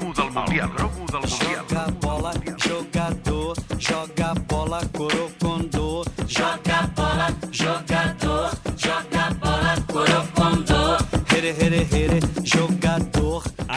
cromo del Mundial. Cromo del Mundial. Joga bola, jogador, joga bola, corocondô.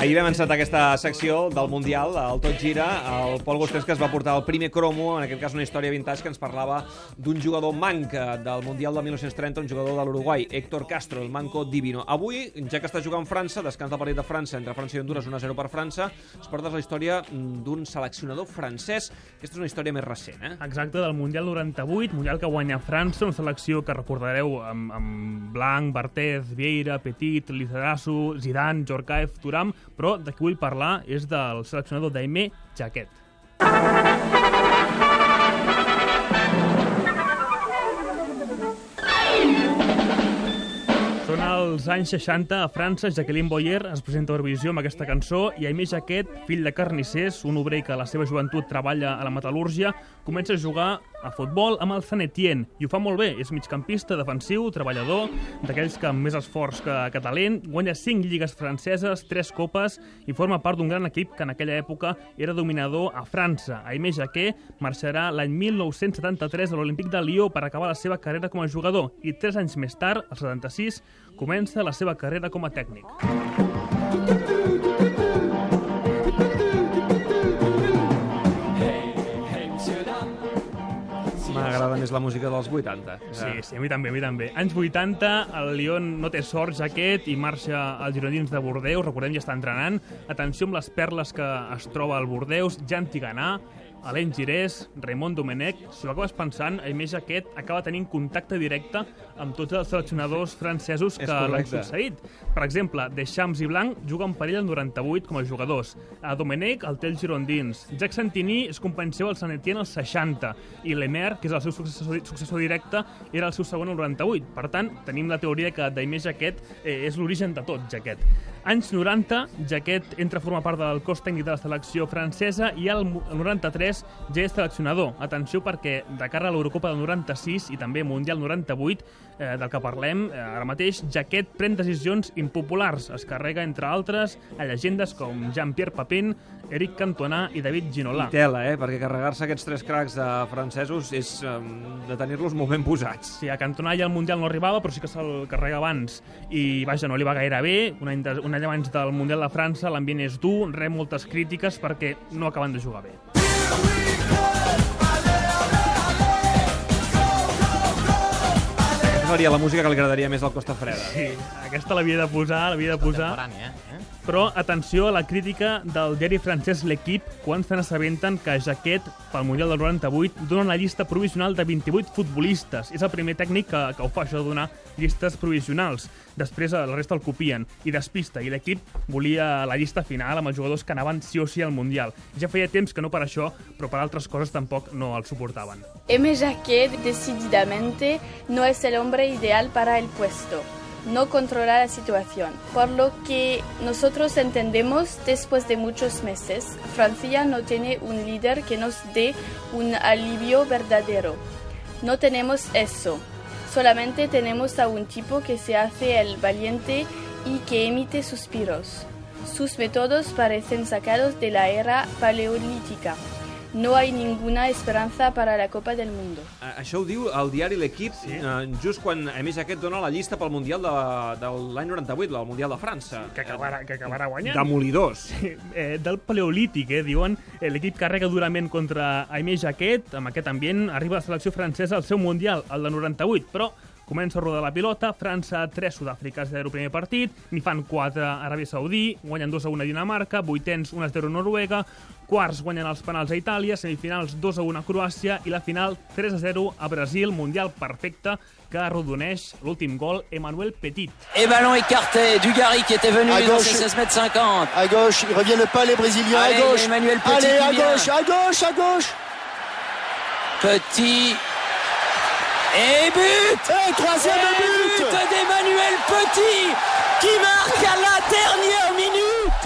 Ahir vam encetar aquesta secció del Mundial, el Tot Gira, el Pol Gostens que es va portar el primer cromo, en aquest cas una història vintage que ens parlava d'un jugador manc del Mundial de 1930, un jugador de l'Uruguai, Héctor Castro, el manco divino. Avui, ja que està jugant França, descans del partit de França entre França i Honduras 1-0 per França, es portes la història d'un seleccionador francès. Aquesta és una història més recent, eh? Exacte, del Mundial 98, Mundial que guanya França, una selecció que recordareu amb, amb Blanc, Barthez, Vieira, Petit, Lizarazu, Zidane, Jorkaev, Turam, però de qui vull parlar és del seleccionador d'Aimé Jaquet. Són els anys 60 a França, Jacqueline Boyer es presenta a Eurovisió amb aquesta cançó i Aimé Jaquet, fill de carnissers, un obrer que a la seva joventut treballa a la metal·lúrgia, comença a jugar a futbol amb el Sant Etienne i ho fa molt bé, és migcampista, defensiu, treballador, d'aquells que amb més esforç que, que talent, guanya 5 lligues franceses, 3 copes i forma part d'un gran equip que en aquella època era dominador a França. Aimé Jaquet marxarà l'any 1973 a l'Olímpic de Lió per acabar la seva carrera com a jugador i 3 anys més tard, al 76, comença la seva carrera com a tècnic. M'agrada més la música dels 80. Sí, sí, a mi també, a mi també. Anys 80, el Lyon no té sort jaquet i marxa als gironins de Bordeus, recordem, ja està entrenant. Atenció amb les perles que es troba al Bordeus, Jan Tiganà, Alain Girés, Raymond Domenech, si ho acabes pensant, a més aquest acaba tenint contacte directe amb tots els seleccionadors francesos És que l'han succeït. Per exemple, Deschamps i Blanc juguen per ell el 98 com a jugadors. A Domenech el té el Girondins. Jacques Santini es company seu al Sant Etienne al 60 i Lemaire, que és el seu successor, successor directe, era el seu segon al 98. Per tant, tenim la teoria que Daimé Jaquet eh, és l'origen de tot, Jaquet. Anys 90, Jaquet entra a formar part del cos tècnic de la selecció francesa i al mu- el 93 ja és seleccionador. Atenció perquè de cara a l'Eurocopa del 96 i també Mundial 98, eh, del que parlem eh, ara mateix, Jaquet pren decisions impopulars. Es carrega, entre altres, a llegendes com Jean-Pierre Papin, Eric Cantona i David Ginola. Tela, eh? Perquè carregar-se aquests tres cracs de francesos és um, de tenir-los molt ben posats. Sí, a Cantona ja al Mundial no arribava, però sí que se'l carrega abans. I, vaja, no li va gaire bé. Un any, de, un any abans del Mundial de França, l'ambient és dur, rep moltes crítiques perquè no acaben de jugar bé. Aquesta seria la música que li agradaria més al Costa Freda. Sí, aquesta l'havia de posar, l'havia de posar. Contemporània, eh? Però, atenció a la crítica del diari francès L'Equip quan se n'assabenten que Jaquet, pel Mundial del 98, dona una llista provisional de 28 futbolistes. És el primer tècnic que, que ho fa, això de donar llistes provisionals. Després eh, la resta el copien i despista, i l'equip volia la llista final amb els jugadors que anaven sí o sí al Mundial. Ja feia temps que no per això, però per altres coses tampoc no el suportaven. M. Jacquet decididamente no es el hombre ideal para el puesto. No controla la situación. Por lo que nosotros entendemos, después de muchos meses, Francia no tiene un líder que nos dé un alivio verdadero. No tenemos eso. Solamente tenemos a un tipo que se hace el valiente y que emite suspiros. Sus métodos parecen sacados de la era paleolítica. No hay ninguna esperanza para la Copa del Mundo. A- Això ho diu el diari L'Equip sí. eh, just quan, a més, aquest dona la llista pel Mundial de, de l'any 98, el Mundial de França. Que acabarà, que acabarà guanyant. Demolidors. eh, del paleolític, eh, diuen eh, l'equip carrega durament contra Aimé Jaquet, amb aquest ambient arriba la selecció francesa al seu Mundial, el de 98, però comença a rodar la pilota, França 3, Sud-àfrica 0 primer partit, n'hi fan 4 a Aràbia Saudí, guanyen 2 a 1 a Dinamarca, vuitens 1 a 0 a Noruega, quarts guanyen els penals a Itàlia, semifinals 2 a 1 a Croàcia i la final 3 a 0 a Brasil, Mundial perfecte que arrodoneix l'últim gol Emmanuel Petit. Et ballon écarté, Dugarry qui était venu À dans ses 16 mètres 50. À gauche, ils reviennent pas les Brésiliens Allez, à gauche. Emmanuel Petit Allez, à vient. gauche, à gauche, à gauche. Petit. Et but Et troisième Et but. but d'Emmanuel Petit qui marque à la dernière minute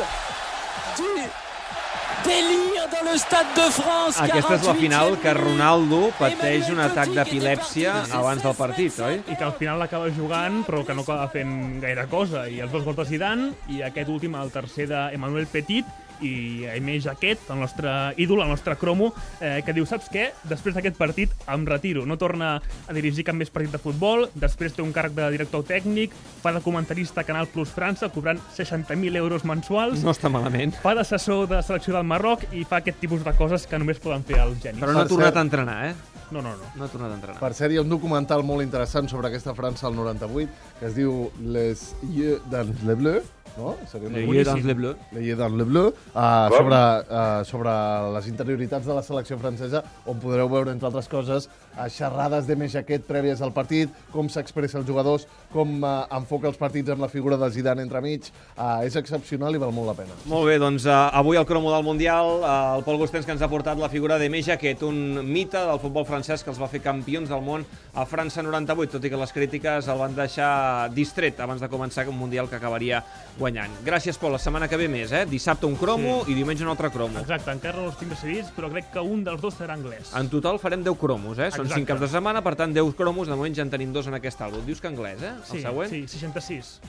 du délire dans le Stade de France. Aquesta és la 48e final que. Ronaldo pateix un atac d'epilèpsia abans del partit, oi? i que al final acaba jugant però que no acaba fent gaire cosa i els dos gols de Zidane i aquest últim el tercer d'Emmanuel Petit i Aimé Jaquet, el nostre ídol, el nostre cromo, eh, que diu, saps què? Després d'aquest partit em retiro. No torna a dirigir cap més partit de futbol, després té un càrrec de director tècnic, fa de comentarista a Canal Plus França, cobrant 60.000 euros mensuals, No està malament. fa d'assessor de selecció del Marroc i fa aquest tipus de coses que només poden fer els genis. Però no ha tornat cert- a entrenar, eh? No, no, no. No ha tornat a entrenar. Per cert, hi ha un documental molt interessant sobre aquesta França al 98 que es diu Les yeux dans le bleu, no? Seria una Le Boníssim. Yeux dans le bleu. Le Yeux dans le bleu, uh, sobre, uh, sobre les interioritats de la selecció francesa, on podreu veure, entre altres coses, uh, xerrades de més jaquet prèvies al partit, com s'expressa els jugadors, com uh, enfoca els partits amb la figura de Zidane entremig. Uh, és excepcional i val molt la pena. Molt bé, doncs uh, avui al cromo del Mundial uh, el Pol Gostens que ens ha portat la figura de Meja, que és un mite del futbol francès que els va fer campions del món a França 98, tot i que les crítiques el van deixar distret abans de començar un Mundial que acabaria guanyant. Gràcies, Pol. La setmana que ve més, eh? Dissabte un cromo sí. i diumenge un altre cromo. Exacte, encara no els tinc decidits, però crec que un dels dos serà anglès. En total farem 10 cromos, eh? Són Exacte. 5 caps de setmana, per tant 10 cromos. De moment ja en tenim dos en aquest àlbum. Dius que anglès, eh? Sí, El següent? sí, 66.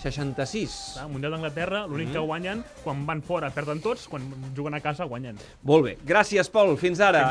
66. Clar, el Mundial d'Anglaterra, l'únic Mm. que guanyen, quan van fora perden tots, quan juguen a casa guanyen. Molt bé. Gràcies, Pol. Fins ara.